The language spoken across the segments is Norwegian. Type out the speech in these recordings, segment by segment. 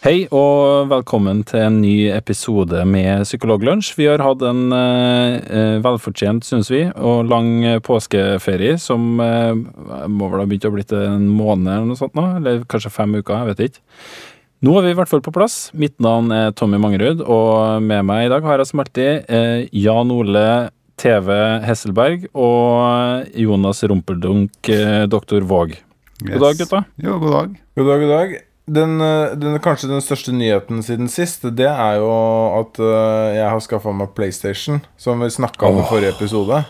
Hei og velkommen til en ny episode med Psykologlunsj. Vi har hatt en eh, velfortjent, syns vi, og lang påskeferie som eh, må vel ha begynt å blitt en måned eller noe sånt nå, eller kanskje fem uker, jeg vet ikke. Nå er vi i hvert fall på plass. Mitt navn er Tommy Mangerud, og med meg i dag har jeg som alltid eh, Jan Ole TV Hesselberg og Jonas Rumpeldunk, eh, doktor Våg. God dag, gutta. Jo, god dag. God dag, god dag. Den, eh, den, kanskje den største nyheten siden sist, det er jo at eh, jeg har skaffa meg PlayStation, som vi snakka om i forrige episode.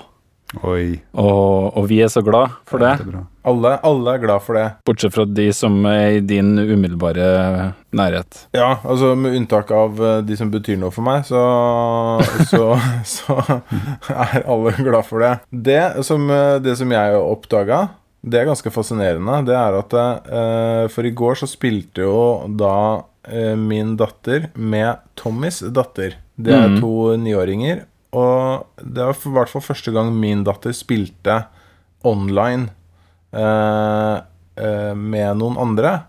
Oi. Og, og vi er så glad for det. Det er. Alle, alle er glad for det. Bortsett fra de som er i din umiddelbare nærhet. Ja, altså med unntak av eh, de som betyr noe for meg, så, så, så er alle glad for det. Det som, det som jeg oppdaga, det er ganske fascinerende. Det er at eh, For i går så spilte jo da eh, min datter med Tommys datter. Det er mm. to niåringer. Og det var i hvert fall første gang min datter spilte online eh, eh, med noen andre.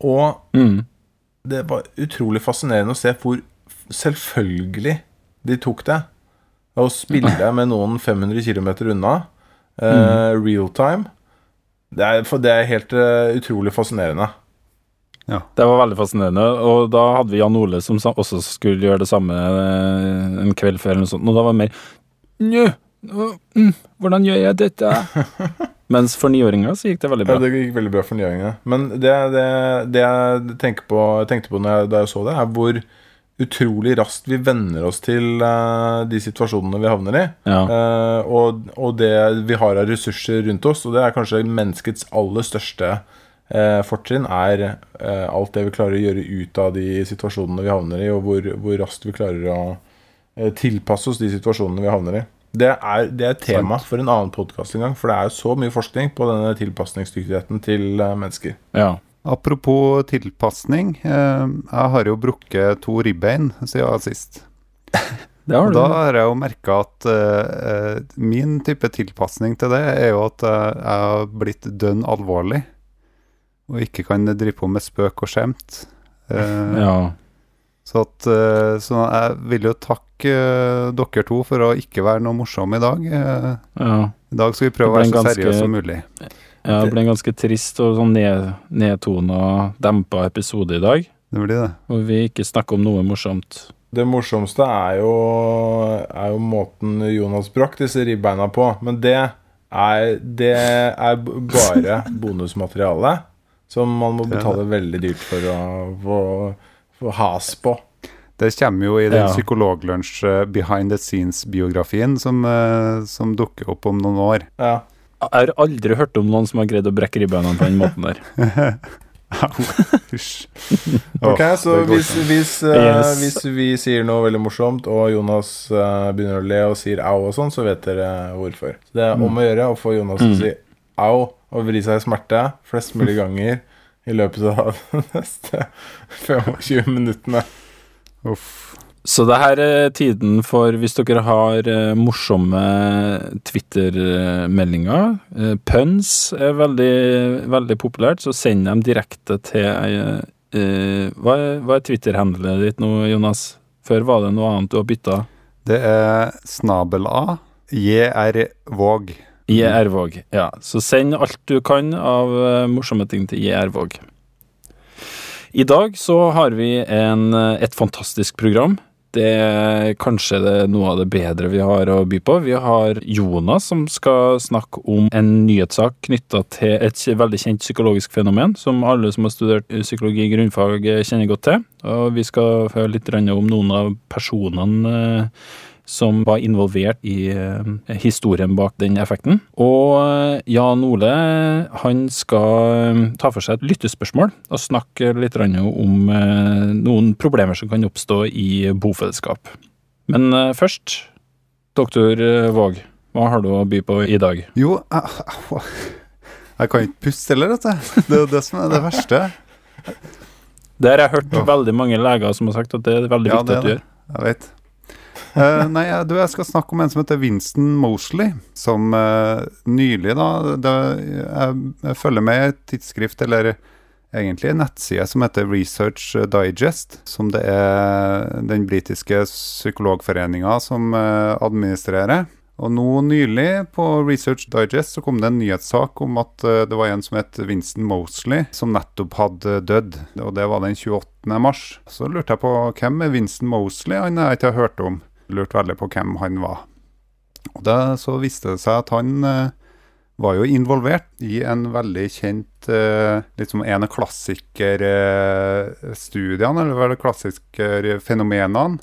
Og Mm. det var utrolig fascinerende å se hvor selvfølgelig de tok det. Å spille med noen 500 km unna, eh, real time. Det er, for det er helt uh, utrolig fascinerende. Ja. Det var veldig fascinerende. Og da hadde vi Jan Ole som også skulle gjøre det samme eh, en kveld før, eller noe sånt. Og da var det mer Njø, mm, hvordan gjør jeg dette? Mens for niåringer så gikk det veldig bra. Ja, det gikk veldig bra for niåringer. Men det, det, det jeg på, jeg tenkte på når jeg, da jeg så det, er hvor utrolig raskt vi venner oss til uh, de situasjonene vi havner i. Ja. Uh, og, og det vi har av ressurser rundt oss, og det er kanskje menneskets aller største uh, fortrinn, er alt det vi klarer å gjøre ut av de situasjonene vi havner i, og hvor, hvor raskt vi klarer å tilpasse oss de situasjonene vi havner i. Det er, det er tema for en annen podkast en gang, for det er jo så mye forskning på denne tilpasningsdyktigheten til mennesker. ja. Apropos tilpasning. Eh, jeg har jo brukket to ribbein siden sist. Har du. da har jeg jo merka at eh, min type tilpasning til det er jo at eh, jeg har blitt dønn alvorlig. Og ikke kan drive på med spøk og skjemt. Eh, Ja. Så, at, så jeg vil jo takke dere to for å ikke være noe morsom i dag. Ja. I dag skal vi prøve å være så ganske- seriøse som mulig. Ja, det ble en ganske trist og sånn ned, nedtona og dempa episode i dag. Det blir det. Hvor vi ikke snakker om noe morsomt. Det morsomste er jo, er jo måten Jonas brakk disse ribbeina på. Men det er, det er bare bonusmateriale som man må betale veldig dyrt for å få, få has på. Det kommer jo i den Ja. Psykologlunsj eh, behind the scenes-biografien som, eh, som dukker opp om noen år. Ja. Jeg har aldri hørt om noen som har greid å brekke ribbeina på den måten der. Hysj. Ok, så hvis, hvis, uh, Yes. hvis vi sier noe veldig morsomt, og Jonas uh, begynner å le og sier au og sånn, så vet dere hvorfor. Så det er om å gjøre å få Jonas til å si au og vri seg i smerte flest mulig ganger i løpet av de neste 25 minuttene. Uff. Så det her er tiden for, hvis dere har eh, morsomme Twitter-meldinger eh, Puns er veldig, veldig populært, så send dem direkte til eh, eh, Hva er, hva er Twitter-handlet ditt nå, Jonas? Før var det noe annet du har bytta? Det er snabel A, JR Våg. JR Våg. Ja, så send alt du kan av morsomme ting til JR Våg. I dag så har vi en, et fantastisk program. Det er kanskje det er noe av det bedre vi har å by på. Vi har Jonas som skal snakke om en nyhetssak knytta til et veldig kjent psykologisk fenomen, som alle som har studert psykologi i grunnfag eh, kjenner godt til. Og vi skal høre litt om noen av personene eh, som var involvert i eh, historien bak den effekten. Og eh, Jan Ole han skal eh, ta for seg et lyttespørsmål og snakke litt om noen problemer som kan oppstå i bofellesskap. Men først, doktor Våg, Hva har du å by på i dag? Jo, jeg, kan ikke puste heller, vet du. Det er jo det som er det verste. Det har jeg hørt veldig mange leger som har sagt at det er veldig Ja, viktig det er at du det. gjør. Jeg vet. Eh, nei, du, jeg skal snakke om en som heter Winston Mosley, som uh, nylig, da det, jeg, jeg følger med i et tidsskrift, eller egentlig en nettside, som heter Research Digest, som det er den britiske psykologforeninga som uh, administrerer. Og nå nylig, på Research Digest, så kom det en nyhetssak om at det var en som het Winston Mosley, som nettopp hadde dødd. Og det var den 28. mars. Så lurte jeg på hvem er Winston Mosley? Han har jeg ikke hørt om. Lurte veldig på hvem han var. Og det, så viste det seg at han eh, var jo involvert i en veldig kjent uh, liksom En av klassikerstudiene, eller vel klassikerfenomenene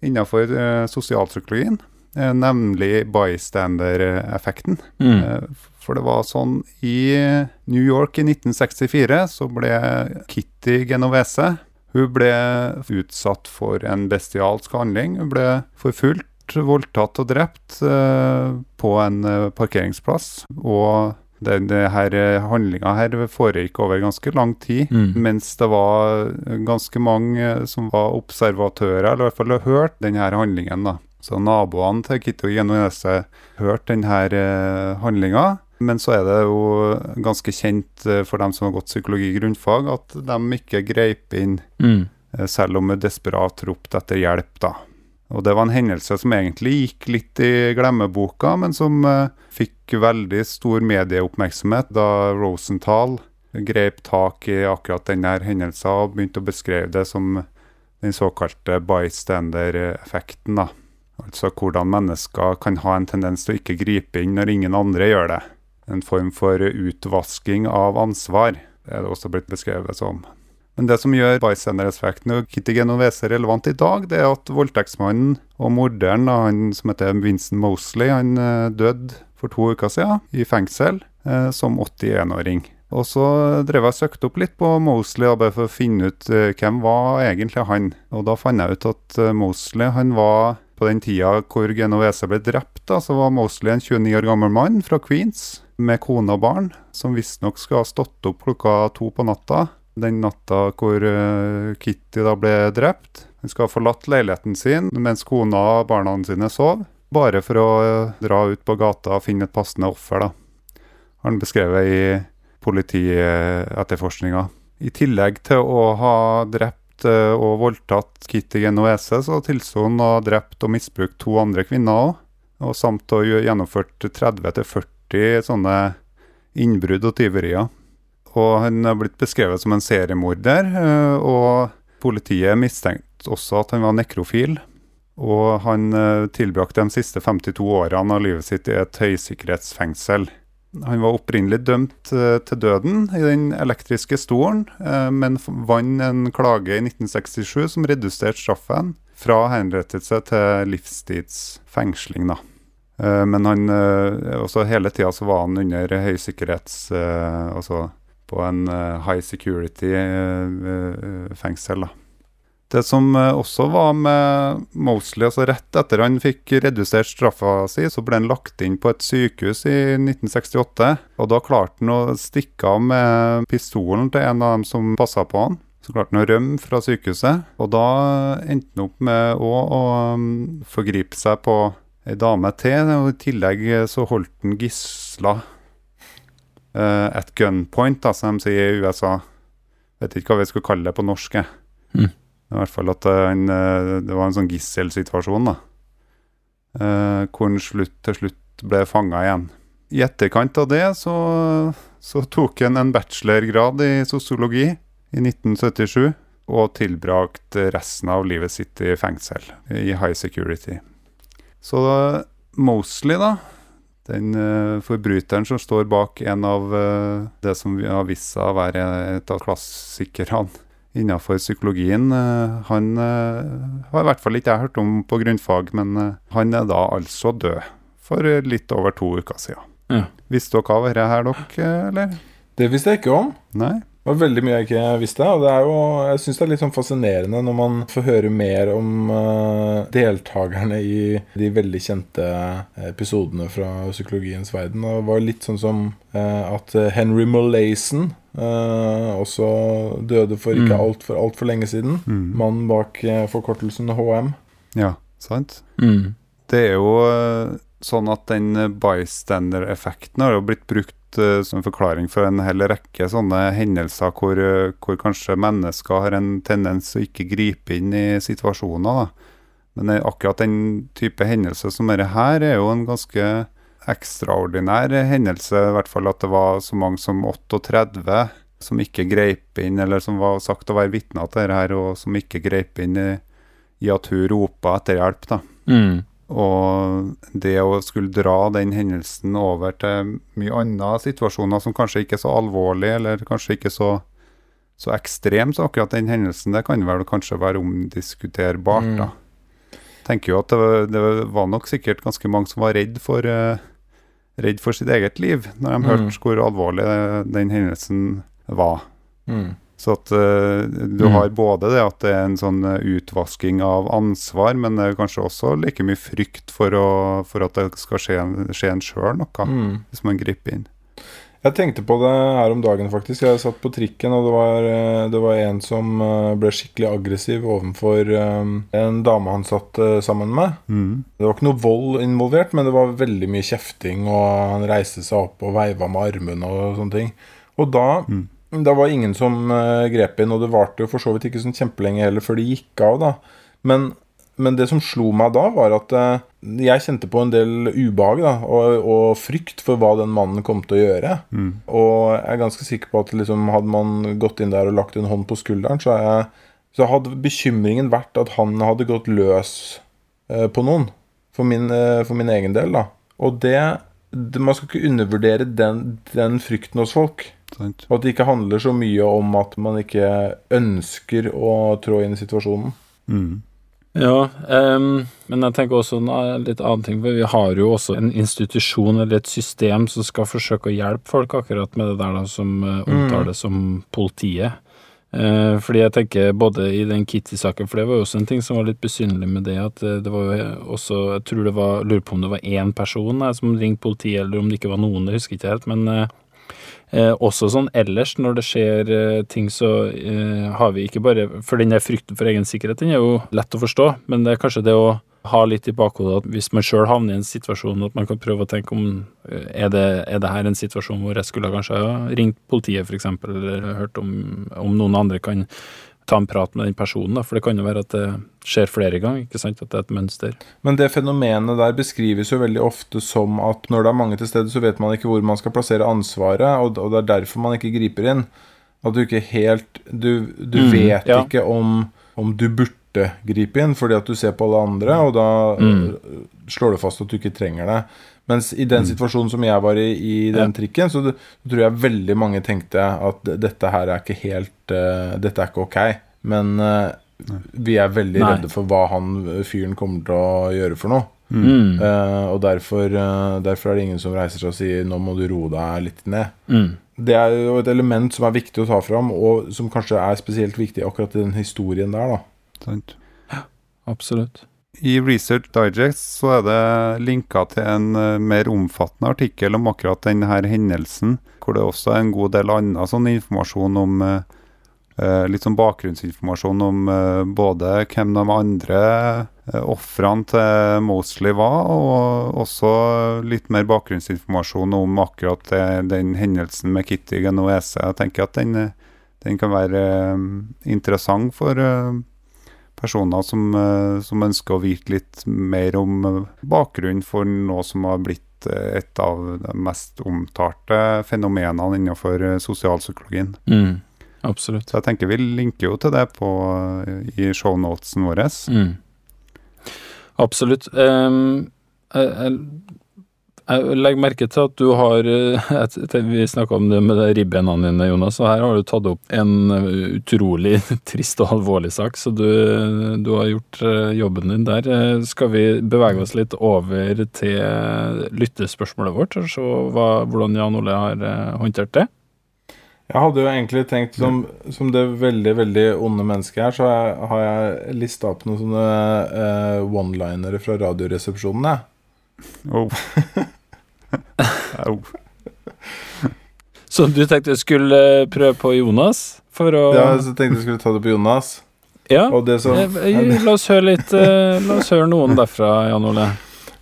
innenfor uh, sosialpsykologien, eh, nemlig bystander-effekten. Mm. Eh, For det var sånn i New York i 1964 så ble Kitty Genovese Hun ble utsatt for en bestialsk handling. Hun ble forfulgt, voldtatt og drept eh, på en eh, parkeringsplass. Og denne handlinga her foregikk over ganske lang tid. Mm. Mens det var ganske mange som var observatører, eller i hvert fall hørt denne handlingen. da. Så naboene til Kitty og Genovese hørte denne handlinga. Men så er det jo ganske kjent eh, for dem som har gått psykologi grunnfag, at de ikke greip inn Mm. eh, selv om hun desperat ropte etter hjelp, da. Og det var en hendelse som egentlig gikk litt i glemmeboka, men som eh, fikk veldig stor medieoppmerksomhet da Rosenthal grep tak i akkurat denne hendelsen og begynte å beskrive det som den såkalte bystander-effekten. da. Altså hvordan mennesker kan ha en tendens til å ikke gripe inn når ingen andre gjør det. En form for utvasking av ansvar, er det også blitt beskrevet som. Men det som gjør bystander-effekten og Kitty Genovese relevant i dag, det er at voldtektsmannen og morderen, han som heter Vincent Mosley, han eh, døde for to uker siden i fengsel eh, som 81-åring. Og så drev jeg og søkte opp litt på Mosley bare for å finne ut eh, hvem var egentlig han. Og da fant jeg ut at eh, Mosley han var på den tida hvor Genovese ble drept, da, så var Mosley en 29 år gammel mann fra Queens med kone og barn, som visstnok skal ha stått opp klokka to på natta. Den natta hvor eh, Kitty da ble drept. Hun skal ha forlatt leiligheten sin mens kona og barna sine sov, bare for å eh, dra ut på gata og finne et passende offer. da. Har han beskrevet i politietterforskninga. I tillegg til å ha drept eh, og voldtatt Kitty Genovese, så tilsto han å ha drept og misbrukt to andre kvinner òg. Og samt å ha gjennomført 30-40 sånne innbrudd og tyverier. Og han er blitt beskrevet som en seriemorder, eh, og politiet mistenkte også at han var nekrofil. Og han eh, tilbrakte de siste 52 årene av livet sitt i et høysikkerhetsfengsel. Han var opprinnelig dømt eh, til døden i den elektriske stolen, men vant en klage i 1967 som reduserte straffen fra henrettelse til livstidsfengsling. da. Eh, Men han, eh, også hele tida så var han under høysikkerhets... eh, Altså på en high security eh, eh, fengsel. da. Det som også var med Mosley, altså rett etter han fikk redusert straffa si, så ble han lagt inn på et sykehus i 1968. Og da klarte han å stikke av med pistolen til en av dem som passa på han. Så klarte han å rømme fra sykehuset. Og da endte han opp med å, å um, forgripe seg på ei dame til. Og i tillegg så holdt han gisla uh, at gunpoint, da, som de sier i USA. Vet ikke hva vi skulle kalle det på norsk. Mm. I hvert fall at en, eh, det var en sånn gisselsituasjon, da. Uh, hvor han slutt, til slutt ble fanga igjen. I etterkant av det så, så tok han en bachelorgrad i sosiologi i 1977. Og tilbrakt resten av livet sitt i fengsel, i high security. Så Mosley, da, den uh, forbryteren som står bak en av uh, det som har vist seg å være et av klassikerne innenfor psykologien. uh, han har i hvert fall ikke jeg hørt om på grunnfag, men han er da altså død for litt over to uker siden. Ja. Visste dere hva dette her, dere, eller? Det visste jeg ikke om. Nei? Det var veldig mye jeg ikke visste. Og det er jo, jeg syns det er litt sånn fascinerende når man får høre mer om uh, deltakerne i de veldig kjente episodene fra psykologiens verden. Og det var litt sånn som uh, at Henry Molaison uh, også døde for ikke Mm. altfor alt for lenge siden. Mm. Mannen bak forkortelsen HM. Ja, sant? Mm. Det er jo eh, sånn at den eh, bystander-effekten har jo blitt brukt eh, som forklaring for en hel rekke sånne hendelser hvor, uh, hvor kanskje mennesker har en tendens til å ikke gripe inn i situasjoner. Da. Men eh, akkurat den type hendelse som dette her, er jo en ganske ekstraordinær hendelse. I hvert fall at det var så mange som 38 som ikke greip inn, eller som var sagt å være vitner til dette her, og som ikke greip inn i, i at hun ropa etter hjelp. da. Mm. Og det å skulle dra den hendelsen over til mye andre situasjoner som kanskje ikke er så alvorlig, eller kanskje ikke så, så ekstrem som akkurat den hendelsen, det kan vel kanskje være omdiskuterbart, Mm. da. Tenker jo at det, var- det var nok sikkert ganske mange som var redd for, uh, redd for sitt eget liv, når de Mm. hørte hvor alvorlig eh, den hendelsen var. Mm. Så at uh, du Mm. har både det at det er en sånn eh, utvasking av ansvar, men det er kanskje også like mye frykt for, å, for at det skal skje, en- skje en sjøl noe, Mm. hvis man griper inn. Jeg tenkte på det her om dagen, faktisk. Jeg satt på trikken, og det var, eh, det var en som ble skikkelig aggressiv overfor en dame han satt sammen med. Mm. Det var ikke noe vold involvert, men det var veldig mye kjefting, og han reiste seg opp og veiva med armene og sånne ting. Og da, Mm. Da var ingen som eh, grep inn, og det varte jo for så vidt ikke sånn kjempelenge heller før det gikk av, da. Men, men det som slo meg da, var at eh, jeg kjente på en del ubehag da, og, og frykt for hva den mannen kom til å gjøre. Mm. Og jeg er ganske sikker på at liksom, hadde man gått inn der og lagt en hånd på skulderen, så, jeg, så hadde bekymringen vært at han hadde gått løs eh, på noen. For min, eh, for min egen del, da. Og det, det Man skal ikke undervurdere den, den frykten hos folk. Sant? Og at det ikke handler så mye om at man ikke ønsker å trå inn i situasjonen. Mm. Ja, um, men jeg tenker også en litt annen ting. For vi har jo også en institusjon eller et system som skal forsøke å hjelpe folk akkurat med det der da, som uh, omtales som politiet. Uh, fordi jeg tenker både i den Kitty-saken, for det var jo også en ting som var litt besynderlig med det, at eh, det var jo også Jeg tror det var Lurer på om det var én person eh, som ringte politiet, eller om det ikke var noen, det husker jeg ikke helt. Men eh, Eh, også sånn ellers, når det skjer eh, ting, så eh, har vi ikke bare For den der frykten for egen sikkerhet, den er jo lett å forstå, men det er kanskje det å ha litt i bakhodet at hvis man sjøl havner i en situasjon, at man kan prøve å tenke om eh, er det, er det her en situasjon hvor jeg skulle kanskje ha ringt politiet, f.eks., eller hørt om, om noen andre kan ta en prat med den personen, da, for det kan jo være at det skjer flere ganger, ikke sant, at det er et mønster. Men det fenomenet der beskrives jo veldig ofte som at når det er mange til stede, så vet man ikke hvor man skal plassere ansvaret, og det er derfor man ikke griper inn. At du ikke helt Du, du Mm, vet ja. ikke om, om du burde gripe inn, fordi at du ser på alle andre, og da Mm. slår du fast at du ikke trenger det. Mens i den situasjonen som jeg var i i den Ja. trikken, så, så tror jeg veldig mange tenkte at dette her er ikke helt uh, Dette er ikke ok. Men uh, vi er veldig Nei. redde for hva han øh, fyren kommer til å gjøre for noe. Mm. Uh, og derfor, eh, derfor er det ingen som reiser seg og sier 'nå må du roe deg litt ned'. Mm. Det er jo et element som er viktig å ta fram, og som kanskje er spesielt viktig akkurat i den historien der. da Sant? Absolutt. I Research Digest så er det linka til en eh, mer omfattende artikkel om akkurat denne hendelsen, hvor det også er en god del annen sånn informasjon om eh, eh, Litt sånn bakgrunnsinformasjon om både hvem de andre ofrene til Mosley var, og også litt mer bakgrunnsinformasjon om akkurat den hendelsen med Kitty Genoese. Jeg tenker at den, den kan være interessant for personer som, eh, som ønsker å vite litt mer om eh, bakgrunnen for noe som har blitt eh, et av de mest omtalte fenomenene innenfor sosialpsykologien. Mm. Absolutt. Så jeg tenker vi linker jo til det på, i shownotesen vår. Mm. Absolutt. Um, jeg, jeg, jeg legger merke til at du har eh, Vi snakka om det med de ribbenene dine, Jonas, og her har du tatt opp en eh, utrolig trist og alvorlig sak, så du, du har gjort eh, jobben din der. Eh, Skal vi bevege oss litt over til lyttespørsmålet vårt, og se hva, hvordan Jan Ole har eh, håndtert det? Jeg hadde jo egentlig tenkt, som, som det veldig veldig onde mennesket her, så har jeg, lista opp noen sånne uh, one-linere fra Radioresepsjonen. jeg. Oh. Au. Så du tenkte jeg skulle prøve på Jonas? For å Ja, så tenkte jeg skulle ta det på Jonas. Ja. Og det som, Eh, eh, La oss høre litt eh, La oss høre noen derfra, Jan Ole.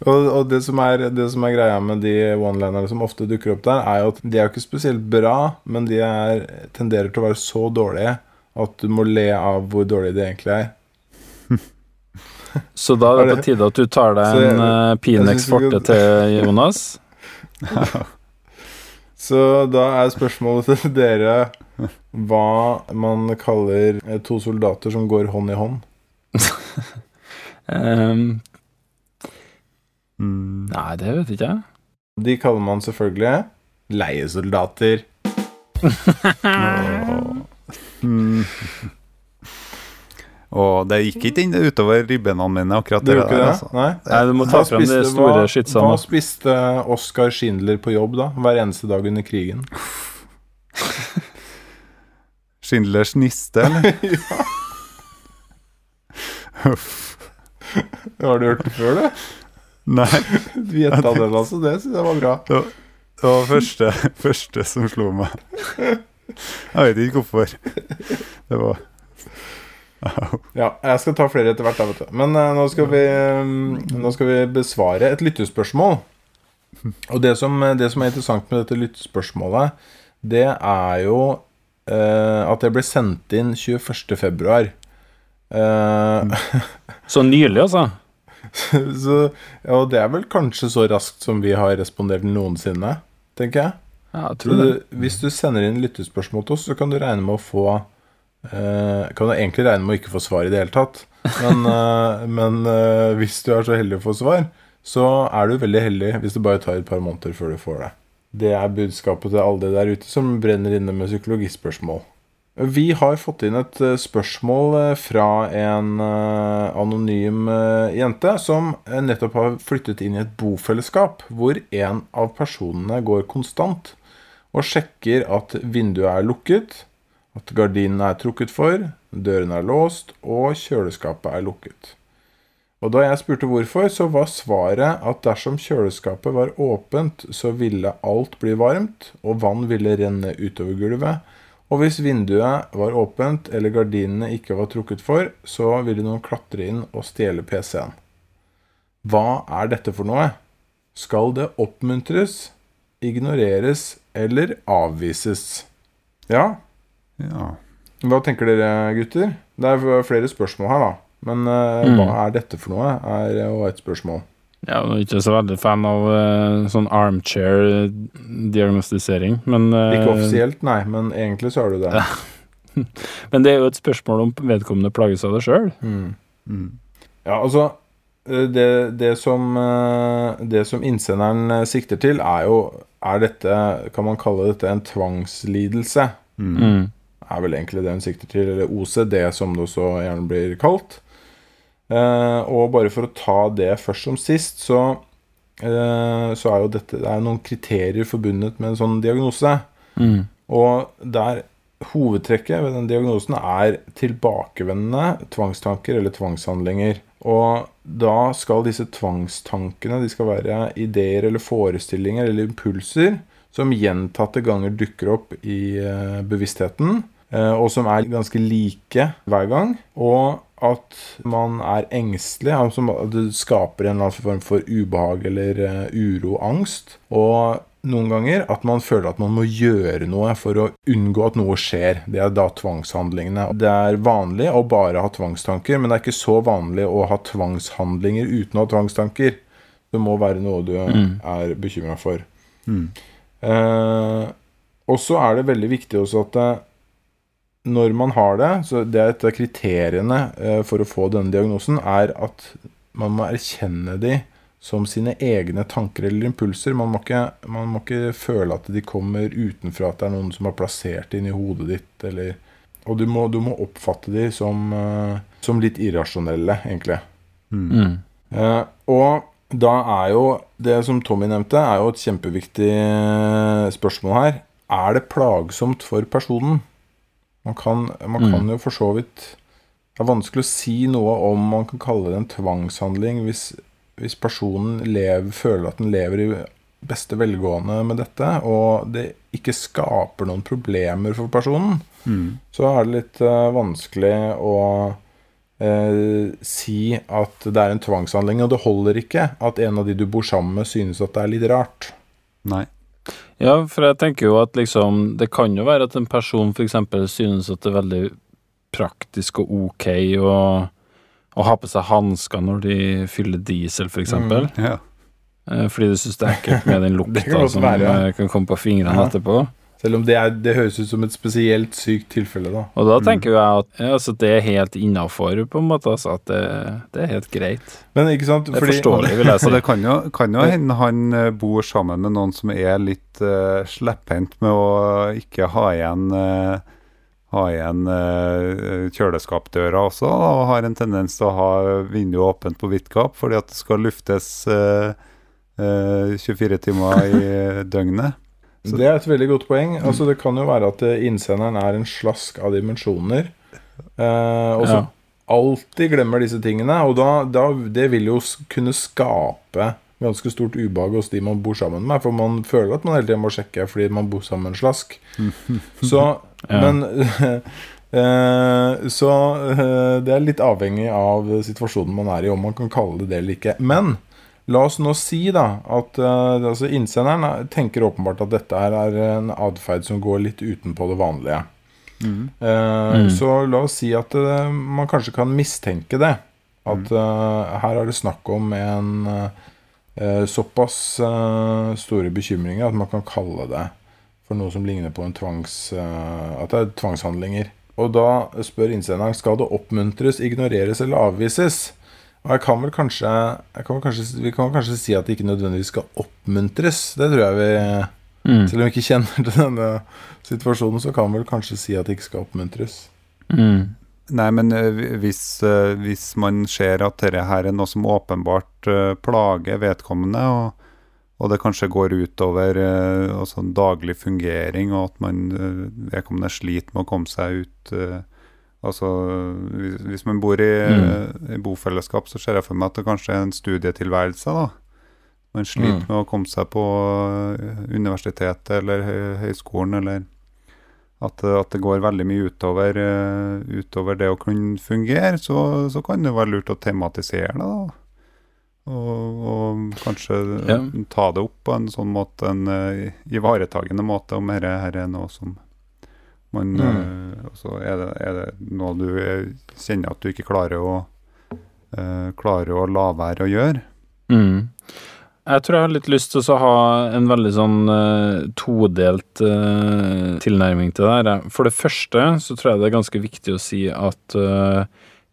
og, og det, som er, det som er greia med de one-linerne som ofte dukker opp der, er jo at de er ikke spesielt bra, men de er, tenderer til å være så dårlige at du må le av hvor dårlige de egentlig er. Så da er det på tide at du tar deg en uh, pinex forte til Jonas. Så da er spørsmålet til dere hva man kaller to soldater som går hånd i hånd. Um, nei, det vet ikke jeg. De kaller man selvfølgelig leiesoldater. Mm. Og det gikk ikke inn utover ribbenene mine, akkurat Det det der. det? altså. Nei? Nei, du må ta Hva frem de spiste- store skytsene. Hva spiste Oskar Schindler på jobb da, hver eneste dag under krigen? Schindlers niste, eller? Uff. Har du hørt det før, du? Nei, Du gjetta den, altså. Det syns jeg var bra. det var, det var første, første som slo meg. Jeg vet ikke hvorfor. Det var. Ja, jeg skal ta flere etter hvert, da, vet du. Men uh, nå, skal vi, um, nå skal vi besvare et lyttespørsmål. Og det som, det som er interessant med dette lyttespørsmålet, det er jo uh, at det ble sendt inn 21. februar. Eh, Så nylig, altså. så, ja, og det er vel kanskje så raskt som vi har respondert noensinne, tenker jeg. Ja, jeg Så tror det. du, hvis du sender inn lyttespørsmål til oss, så kan du regne med å få eh, Kan du egentlig regne med å ikke få svar i det hele tatt. Men, uh, men uh, hvis du er så heldig å få svar, så er du veldig heldig hvis det bare tar et par måneder før du får det. Det er budskapet til alle der ute som brenner inne med psykologispørsmål. Vi har fått inn et spørsmål fra en anonym jente som nettopp har flyttet inn i et bofellesskap hvor en av personene går konstant og sjekker at vinduet er lukket, at gardinene er trukket for, dørene er låst og kjøleskapet er lukket. Og da jeg spurte hvorfor, så var svaret at dersom kjøleskapet var åpent, så ville alt bli varmt, og vann ville renne utover gulvet. Og hvis vinduet var åpent eller gardinene ikke var trukket for, så ville noen klatre inn og stjele PC-en. Hva er dette for noe? Skal det oppmuntres, ignoreres eller avvises? Ja, Ja. hva tenker dere, gutter? Det er flere spørsmål her, da. Men uh, Mm. hva er dette for noe? Er jo et spørsmål. Jeg er ikke så veldig fan av uh, sånn armchair-diagnostisering, men uh, Ikke offisielt, nei, men egentlig så er du det. Men det er jo et spørsmål om vedkommende plages av det sjøl. Mm. Mm. Ja, altså eh, det, det, som, eh, det som innsenderen eh, sikter til, er jo Er dette Kan man kalle dette en tvangslidelse? Mm. Er vel egentlig det hun sikter til, eller OCD, som det også gjerne blir kalt. Eh, og bare for å ta det først som sist, så, eh, så er jo dette Det er noen kriterier forbundet med en sånn diagnose. Mm. Og der hovedtrekket ved den diagnosen er tilbakevendende tvangstanker eller tvangshandlinger. Og da skal disse tvangstankene de skal være ideer eller forestillinger eller impulser som gjentatte ganger dukker opp i eh, bevisstheten, og som er ganske like hver gang. Og at man er engstelig, altså det skaper en eller annen form for ubehag eller eh, uro, angst. Og noen ganger at man føler at man må gjøre noe for å unngå at noe skjer. Det er da tvangshandlingene. Det er vanlig å bare ha tvangstanker, men det er ikke så vanlig å ha tvangshandlinger uten å ha tvangstanker. Det må være noe du Mm. er bekymra for. Mm. Eh, og så er det veldig viktig også at eh, når man har det, så det er et av kriteriene eh, for å få denne diagnosen, er at man må erkjenne de som sine egne tanker eller impulser. Man må ikke, man må ikke føle at de kommer utenfra, at det er noen som har plassert det inn i hodet ditt, eller Og du må, du må oppfatte de som, eh, som litt irrasjonelle, egentlig. Mm. Eh, og da er jo det som Tommy nevnte, er jo et kjempeviktig spørsmål her. er det plagsomt for personen? Man kan, man Mm. jo for så vidt Det er vanskelig å si noe om man kan kalle det en tvangshandling hvis, hvis personen lever, føler at den lever i beste velgående med dette, og det ikke skaper noen problemer for personen, Mm. så er det litt uh, vanskelig å uh, si at det er en tvangshandling. Og det holder ikke at en av de du bor sammen med, synes at det er litt rart. Nei. Ja, for jeg tenker jo at liksom Det kan jo være at en person f.eks. synes at det er veldig praktisk og ok å, å ha på seg hansker når de fyller diesel, f.eks. Mm. Ja. Eh, Fordi du syns det er ekkelt med den lukta som være. ja. kan komme på fingrene etterpå. Selv om det, er, det høres ut som et spesielt sykt tilfelle, da. Og da tenker jo jeg at altså, det er helt innafor, på en måte. Altså, at det, det er helt greit. Men ikke sant? Det er forståelig, vil jeg si. si. det kan jo, kan jo hende han eh, bor sammen med noen som er litt uh, slepphendt med å ikke ha igjen uh, ha igjen kjøleskapdøra også, og har en tendens til å ha vinduet åpent på vidt gap fordi at det skal luftes eh, eh, 24 timer i døgnet. Så- Det er et veldig godt poeng. Altså, det kan jo være at eh, innsenderen er en slask av dimensjoner. Eh, og så Ja. alltid glemmer disse tingene. Og da, da det vil jo kunne skape ganske stort ubehag hos de man bor sammen med. For man føler at man hele tiden må sjekke fordi man bor sammen med en slask. Så, Ja. men eh, Så eh, det er litt avhengig av situasjonen man er i, om man kan kalle det det eller ikke. Men La oss nå si da at uh, altså innsenderen er- tenker åpenbart at dette her er en atferd som går litt utenpå det vanlige. Mm. Uh, Mm. Så la oss si at uh, man kanskje kan mistenke det. At eh, her er det snakk om en såpass store bekymringer at man kan kalle det for noe som ligner på en tvangs... at det er tvangshandlinger. Og da spør innsenderen skal det oppmuntres, ignoreres eller avvises. Og jeg kan vel kanskje, jeg kan vel kanskje Vi kan vel kanskje si at det ikke nødvendigvis skal oppmuntres. Det tror jeg vi Mm. Selv om vi ikke kjenner til denne situasjonen, så kan vi vel kanskje si at det ikke skal oppmuntres. Mm. Nei, men eh, hvis, eh, hvis man ser at dette her er noe som åpenbart eh, plager vedkommende, og, og det kanskje går utover altså daglig fungering, og at man vedkommende sliter med å komme seg ut Altså, hvis, hvis man bor i, Mm. i bofellesskap, så ser jeg for meg at det kanskje er en studietilværelse, da. Man sliter Mm. med å komme seg på eh, universitetet eller høy, høyskolen, eller at, at det går veldig mye utover, eh, utover det å kunne fungere, så, så kan det være lurt å tematisere det. da. Og, og kanskje Ja. ta det opp på en sånn måte, en eh, ivaretagende måte, om dette er noe som man Mm. eh, så er det, er det noe du eh, kjenner at du ikke klarer å uh, klarer å la være å gjøre. Mm. Jeg tror jeg har litt lyst til å ha en veldig sånn uh, todelt uh, tilnærming til det her. For det første så tror jeg det er ganske viktig å si at uh,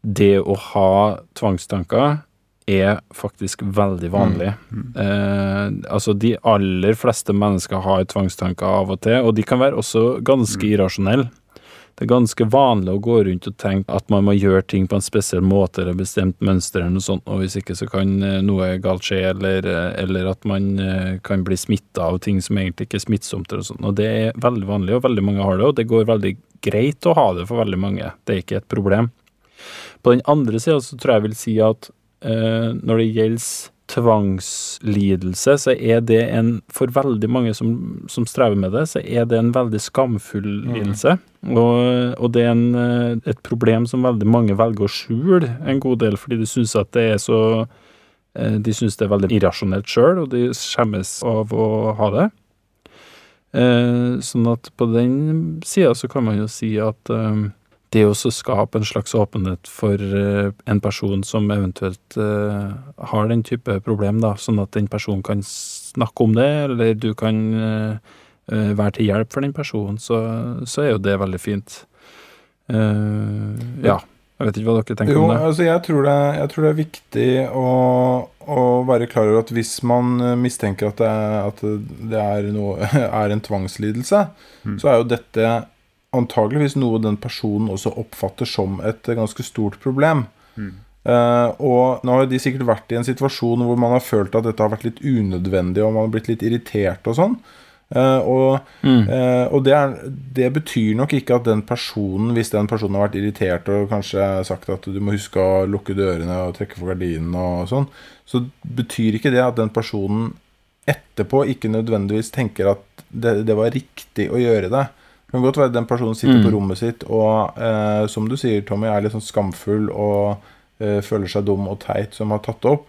det å ha tvangstanker er faktisk veldig vanlig. Eh, altså de aller fleste mennesker har tvangstanker av og til, og de kan være også ganske irrasjonelle. Det er ganske vanlig å gå rundt og tenke at man må gjøre ting på en spesiell måte eller bestemt mønster eller noe sånt, og hvis ikke så kan eh, noe galt skje, eller, eh, eller at man eh, kan bli smitta av ting som egentlig ikke er smittsomt eller sånt. Og det er veldig vanlig, og veldig mange har det, og det går veldig greit å ha det for veldig mange. Det er ikke et problem. På den andre sida så tror jeg jeg vil si at når det gjelder tvangslidelse, så er det en For veldig mange som, som strever med det, så er det en veldig skamfull lidelse. Og, og det er en, eh, et problem som veldig mange velger å skjule en god del, fordi de syns at det er så eh, De syns det er veldig irrasjonelt sjøl, og de skjemmes av å ha det. Eh, sånn at på den sida så kan man jo si at eh, det å så skape en slags åpenhet for eh, en person som eventuelt eh, har den type problem, da, sånn at den personen kan snakke om det, eller du kan eh, være til hjelp for den personen, så, så er jo det veldig fint. Uh, ja. Jeg vet ikke hva dere tenker Jo, om det. altså jeg tror det, jeg tror det er viktig å, å være klar over at hvis man mistenker at det er, at det er, noe, er en tvangslidelse, Mm. så er jo dette antageligvis noe den personen også oppfatter som et ganske stort problem. Mm. Uh, og nå har de sikkert vært i en situasjon hvor man har følt at dette har vært litt unødvendig, og man har blitt litt irritert og sånn. Uh, og Mm. uh, og det, er, det betyr nok ikke at den personen, hvis den personen har vært irritert og kanskje sagt at du må huske å lukke dørene og trekke for gardinene og sånn, så betyr ikke det at den personen etterpå ikke nødvendigvis tenker at det, det var riktig å gjøre det. Det kan godt være den personen sitter Mm. på rommet sitt og, eh, som du sier, Tommy, er litt sånn skamfull og eh, føler seg dum og teit som har tatt det opp.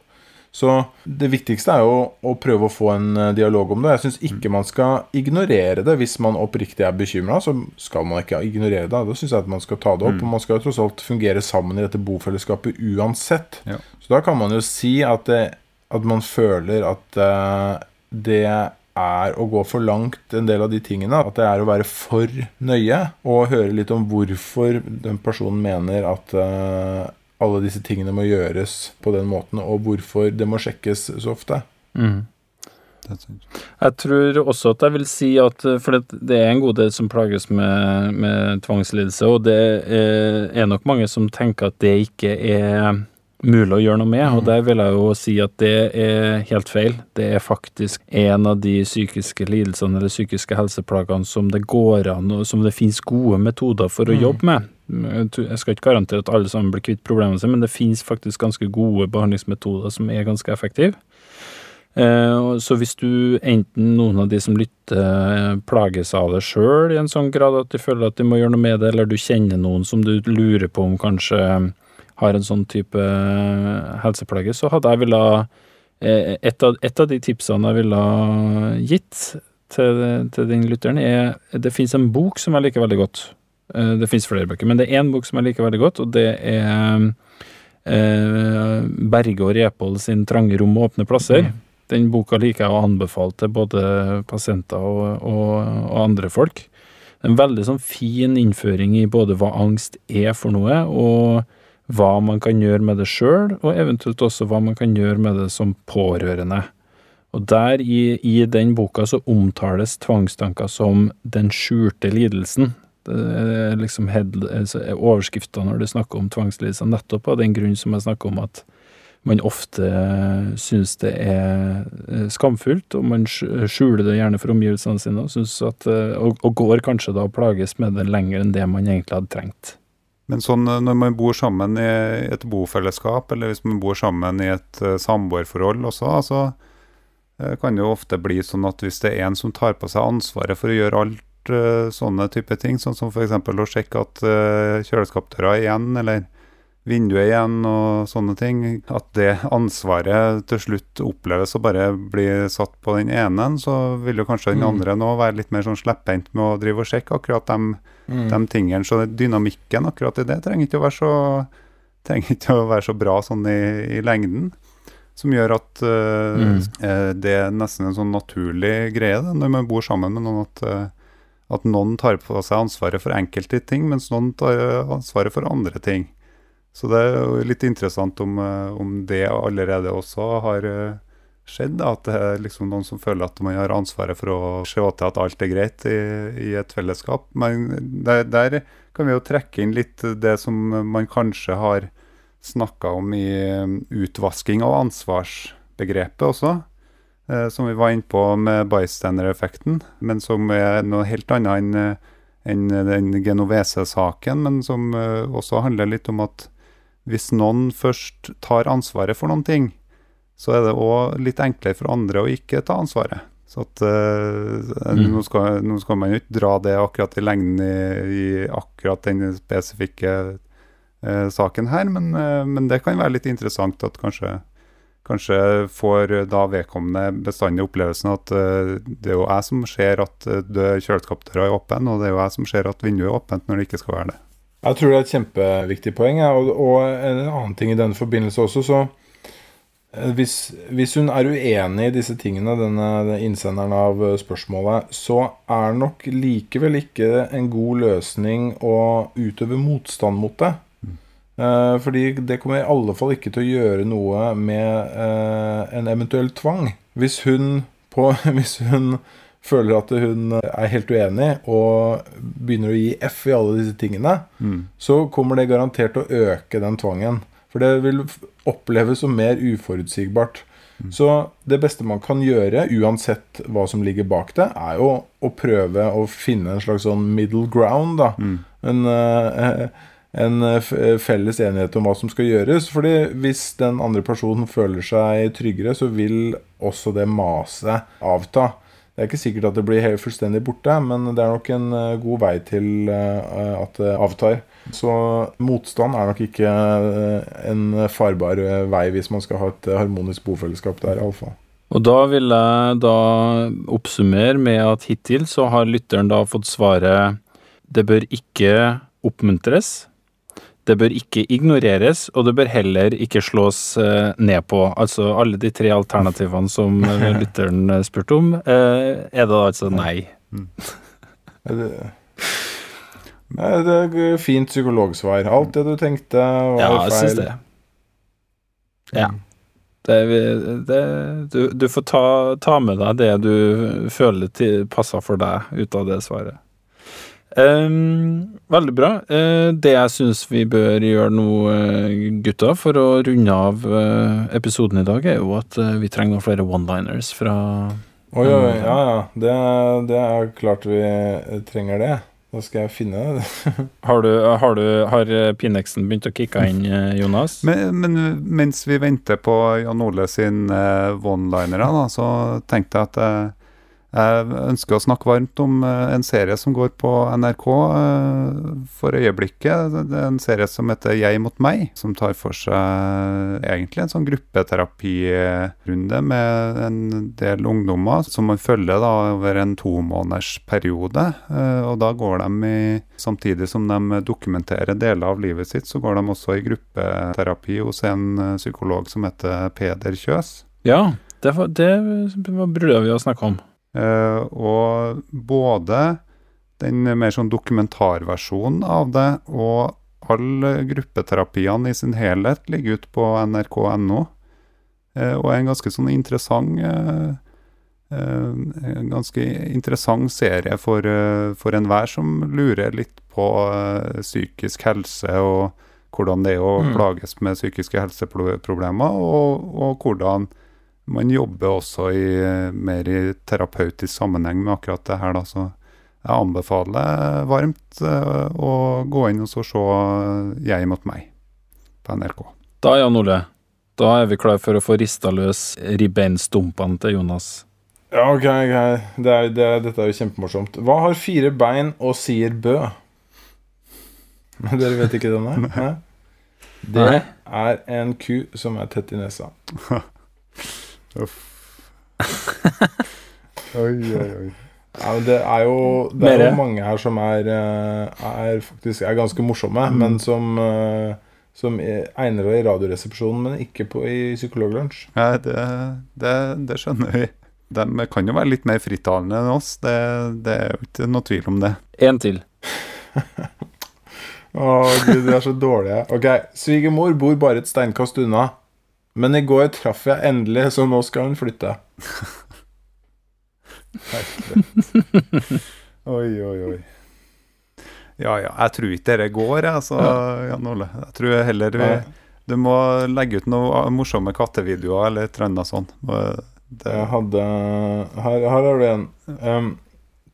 Så det viktigste er jo å prøve å få en eh, dialog om det. Jeg syns ikke man skal ignorere det. Hvis man oppriktig er bekymra, så skal man ikke ignorere det. Da syns jeg at man skal ta det opp. Og man skal jo tross alt fungere sammen i dette bofellesskapet uansett. Ja. Så da kan man jo si at, det, at man føler at eh, det er å gå for langt, en del av de tingene. At det er å være for nøye. Og høre litt om hvorfor den personen mener at uh, alle disse tingene må gjøres på den måten, og hvorfor det må sjekkes så ofte. Mm. Jeg tror også at jeg vil si at eh, For det, det er en god del som plages med, med tvangslidelse, og det er, er nok mange som tenker at det ikke er mulig å gjøre noe med, og der vil jeg jo si at det er helt feil. Det er faktisk en av de psykiske lidelsene eller psykiske helseplagene som det går an, og som det finnes gode metoder for å Mm. jobbe med. Jeg skal ikke garantere at alle sammen blir kvitt problemene sine, men det finnes faktisk ganske gode behandlingsmetoder som er ganske effektive. Eh, så hvis du enten noen av de som lytter eh, plages av det sjøl i en sånn grad at de føler at de må gjøre noe med det, eller du kjenner noen som du lurer på om kanskje har en sånn type eh, helseplage, så hadde jeg ville eh, et, av, et av de tipsene jeg ville gitt til, til den lytteren, er Det fins en bok som jeg liker veldig godt. Eh, Det fins flere bøker, men det er én bok som jeg liker veldig godt, og det er Berge og Repål sin 'Trange rom og åpne plasser'. Den boka liker jeg å anbefale til både pasienter og, og, og andre folk. En veldig sånn fin innføring i både hva angst er for noe, og hva man kan gjøre med det sjøl, og eventuelt også hva man kan gjøre med det som pårørende. Og der i, i den boka så omtales tvangstanker som den skjulte lidelsen. Det er liksom altså overskrifta når du snakker om tvangslidelser, nettopp av den grunn som jeg snakker om at man ofte syns det er eh, skamfullt, og man skjuler det gjerne for omgivelsene sine, og, synes at, eh, og, og går kanskje da og plages med det lenger enn det man egentlig hadde trengt. Men sånn eh, når man bor sammen i et bofellesskap, eller hvis man bor sammen i et uh, samboerforhold også, altså, uh, kan det jo ofte bli sånn at hvis det er en som tar på seg ansvaret for å gjøre alt uh, sånne type ting, sånn som f.eks. å sjekke at kjøleskapdøra er igjen, eller vinduet igjen og sånne ting, at det ansvaret til slutt oppleves å bare bli satt på den ene, så vil jo kanskje den Mm. andre nå være litt mer sånn slepphendt med å drive og sjekke akkurat de, Mm. de tingene. Så dynamikken akkurat i det trenger ikke å være så, å være så bra sånn i, i lengden. Som gjør at uh, Mm. eh, det er nesten en sånn naturlig greie det, når man bor sammen med noen, at, eh, at noen tar på seg ansvaret for enkelte ting, mens noen tar ansvaret for andre ting. Så det er jo litt interessant om, eh, om det allerede også har eh, skjedd. da, At det er liksom noen som føler at man har ansvaret for å se til at alt er greit i, i et fellesskap. Men der, der kan vi jo trekke inn litt det som man kanskje har snakka om i eh, utvasking av ansvarsbegrepet også. Som vi var inne på med bystander-effekten, men som er noe helt annet enn enn den Genovese-saken, men som også handler litt om at hvis noen først tar ansvaret for noen ting, så er det òg litt enklere for andre å ikke ta ansvaret. Så at uh, Mm. nå, skal, nå skal man jo ikke dra det akkurat i lengden i, i akkurat den spesifikke uh, saken her, men, uh, men det kan være litt interessant at kanskje Kanskje får da vedkommende bestandig opplevelsen at det er jo jeg som ser at uh, kjøleskapdøra er åpen, og det er jo jeg som ser at vinduet er åpent når det ikke skal være det. Jeg tror det er et kjempeviktig poeng. Ja. Og, og en annen ting i denne forbindelse også, så eh, hvis, hvis hun er uenig i disse tingene, denne, innsenderen av eh, spørsmålet, så er nok likevel ikke en god løsning å utøve motstand mot det. Eh, fordi det kommer i alle fall ikke til å gjøre noe med eh, en eventuell tvang. Hvis hun, på, hvis hun føler at hun er helt uenig og begynner å gi F i alle disse tingene, så kommer det garantert til å øke den tvangen. For det vil oppleves som mer uforutsigbart. Så det beste man kan gjøre, uansett hva som ligger bak det, er jo å prøve å finne en slags sånn middle ground, da. En, eh, en felles enighet om hva som skal gjøres. Fordi hvis den andre personen føler seg tryggere, så vil også det maset avta. Det er ikke sikkert at det blir helt fullstendig borte, men det er nok en eh, god vei til eh, at det avtar. Så motstand er nok ikke eh, en farbar vei hvis man skal ha et harmonisk bofellesskap der, iallfall. Og da vil jeg da oppsummere med at hittil så har lytteren da fått svaret det bør ikke oppmuntres, det bør ikke ignoreres, og det bør heller ikke slås eh, ned på. Altså alle de tre alternativene som eh, lytteren eh, spurte om, er det altså nei. Det, Nei, det er fint psykologsvar. Alt det du tenkte, var Ja, jeg feil. syns det. Ja. Det, det, du, du får ta, ta med deg det du føler til, passer for deg, ut av det svaret. Ehm, veldig bra. Uh, det jeg syns vi bør gjøre nå, eh, gutta, for å runde av uh, episoden i dag, er jo at vi trenger noen flere one-liners fra Oi, oi, ja, ja. Det, det er klart vi trenger det. Da skal jeg finne det. Har, du, har, du, har Pinexen begynt å kicke inn, Jonas? Men, men mens vi venter på Jan Ole sin uh, one-linere, så tenkte jeg at jeg ønsker å snakke varmt om eh, en serie som går på NRK eh, for øyeblikket. Det er en serie som heter Jeg mot meg, som tar for seg egentlig en sånn gruppeterapirunde med en del ungdommer som man følger da over en tomånedersperiode. Eh, og da går de i Samtidig som de dokumenterer deler av livet sitt, så går de også i gruppeterapi hos en eh, psykolog som heter Peder Kjøs. Ja, det, var, det burde vi ha snakka om. Eh, og både den mer sånn dokumentarversjonen av det og alle gruppeterapiene i sin helhet ligger ute på nrk.no. Eh, og er en ganske sånn interessant eh, En ganske interessant serie for, for enhver som lurer litt på psykisk helse og hvordan det er å Mm. plages med psykiske helseproblemer, og, og hvordan man jobber også i, eh, mer i terapeutisk sammenheng med akkurat det her, da. Så jeg anbefaler varmt eh, å gå inn og så se Jeg mot meg på NRK. Da, Jan Ole, da er vi klar for å få rista løs ribbeinstumpene til Jonas. Ja, ok, ok. Det er, det, dette er jo kjempemorsomt. Hva har fire bein og sier bø? Dere vet ikke den her? Det er en ku som er tett i nesa. Oi, oi, oi. Ja, men det er jo, det er jo mange her som er, eh, er faktisk er ganske morsomme, men som, eh, som er- egner seg i Radioresepsjonen, men ikke på, i Psykologlunsj. Ja, det, det, det skjønner vi. De kan jo være litt mer frittalende enn oss, det, det er jo ikke noe tvil om det. En til. Å, gud, de er så dårlige. Ok, svigermor bor bare et steinkast unna. Men i går traff jeg endelig, så nå skal hun flytte. Oi, oi, oi. Ja, ja. Jeg tror ikke dette går, jeg, altså, Jan Ole. Jeg tror heller vi Du må legge ut noen morsomme kattevideoer eller et eller annet sånt. Det, Jeg hadde Her, her har du en. Um,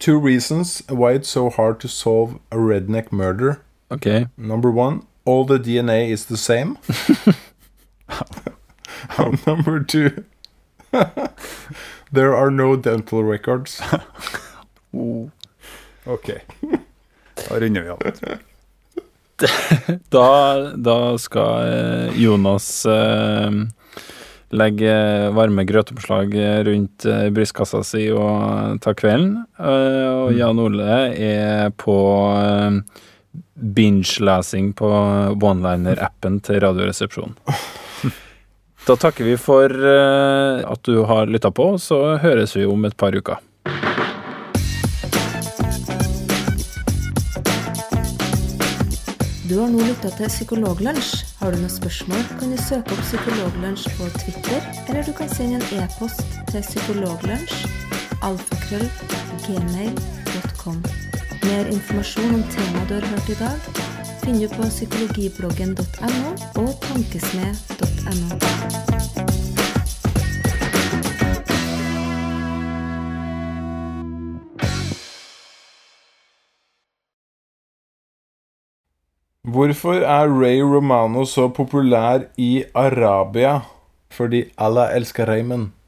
two reasons why it's so hard to solve a redneck murder. Ok. Number one, all the DNA is the same. Number two, there are no dental records. OK. Da runder vi av. Da, da skal eh, Jonas eh, legge varme grøtoppslag rundt eh, brystkassa si og ta kvelden. Eh, og Jan Ole er på binge-lesing på Oneliner-appen til Radioresepsjonen. Da takker vi for eh, at du har lytta på, så høres vi om et par uker. Du har nå lytta til Psykologlunsj. Har du noen spørsmål, kan du søke opp Psykologlunsj på Twitter, eller du kan sende en e-post til psykologlunsj. Mer informasjon om temaet du har hørt i dag, finner du på psykologibloggen.no og tankesmed.no. Hvorfor er Ray Romano så populær i Arabia? Fordi Allah elsker Raymond.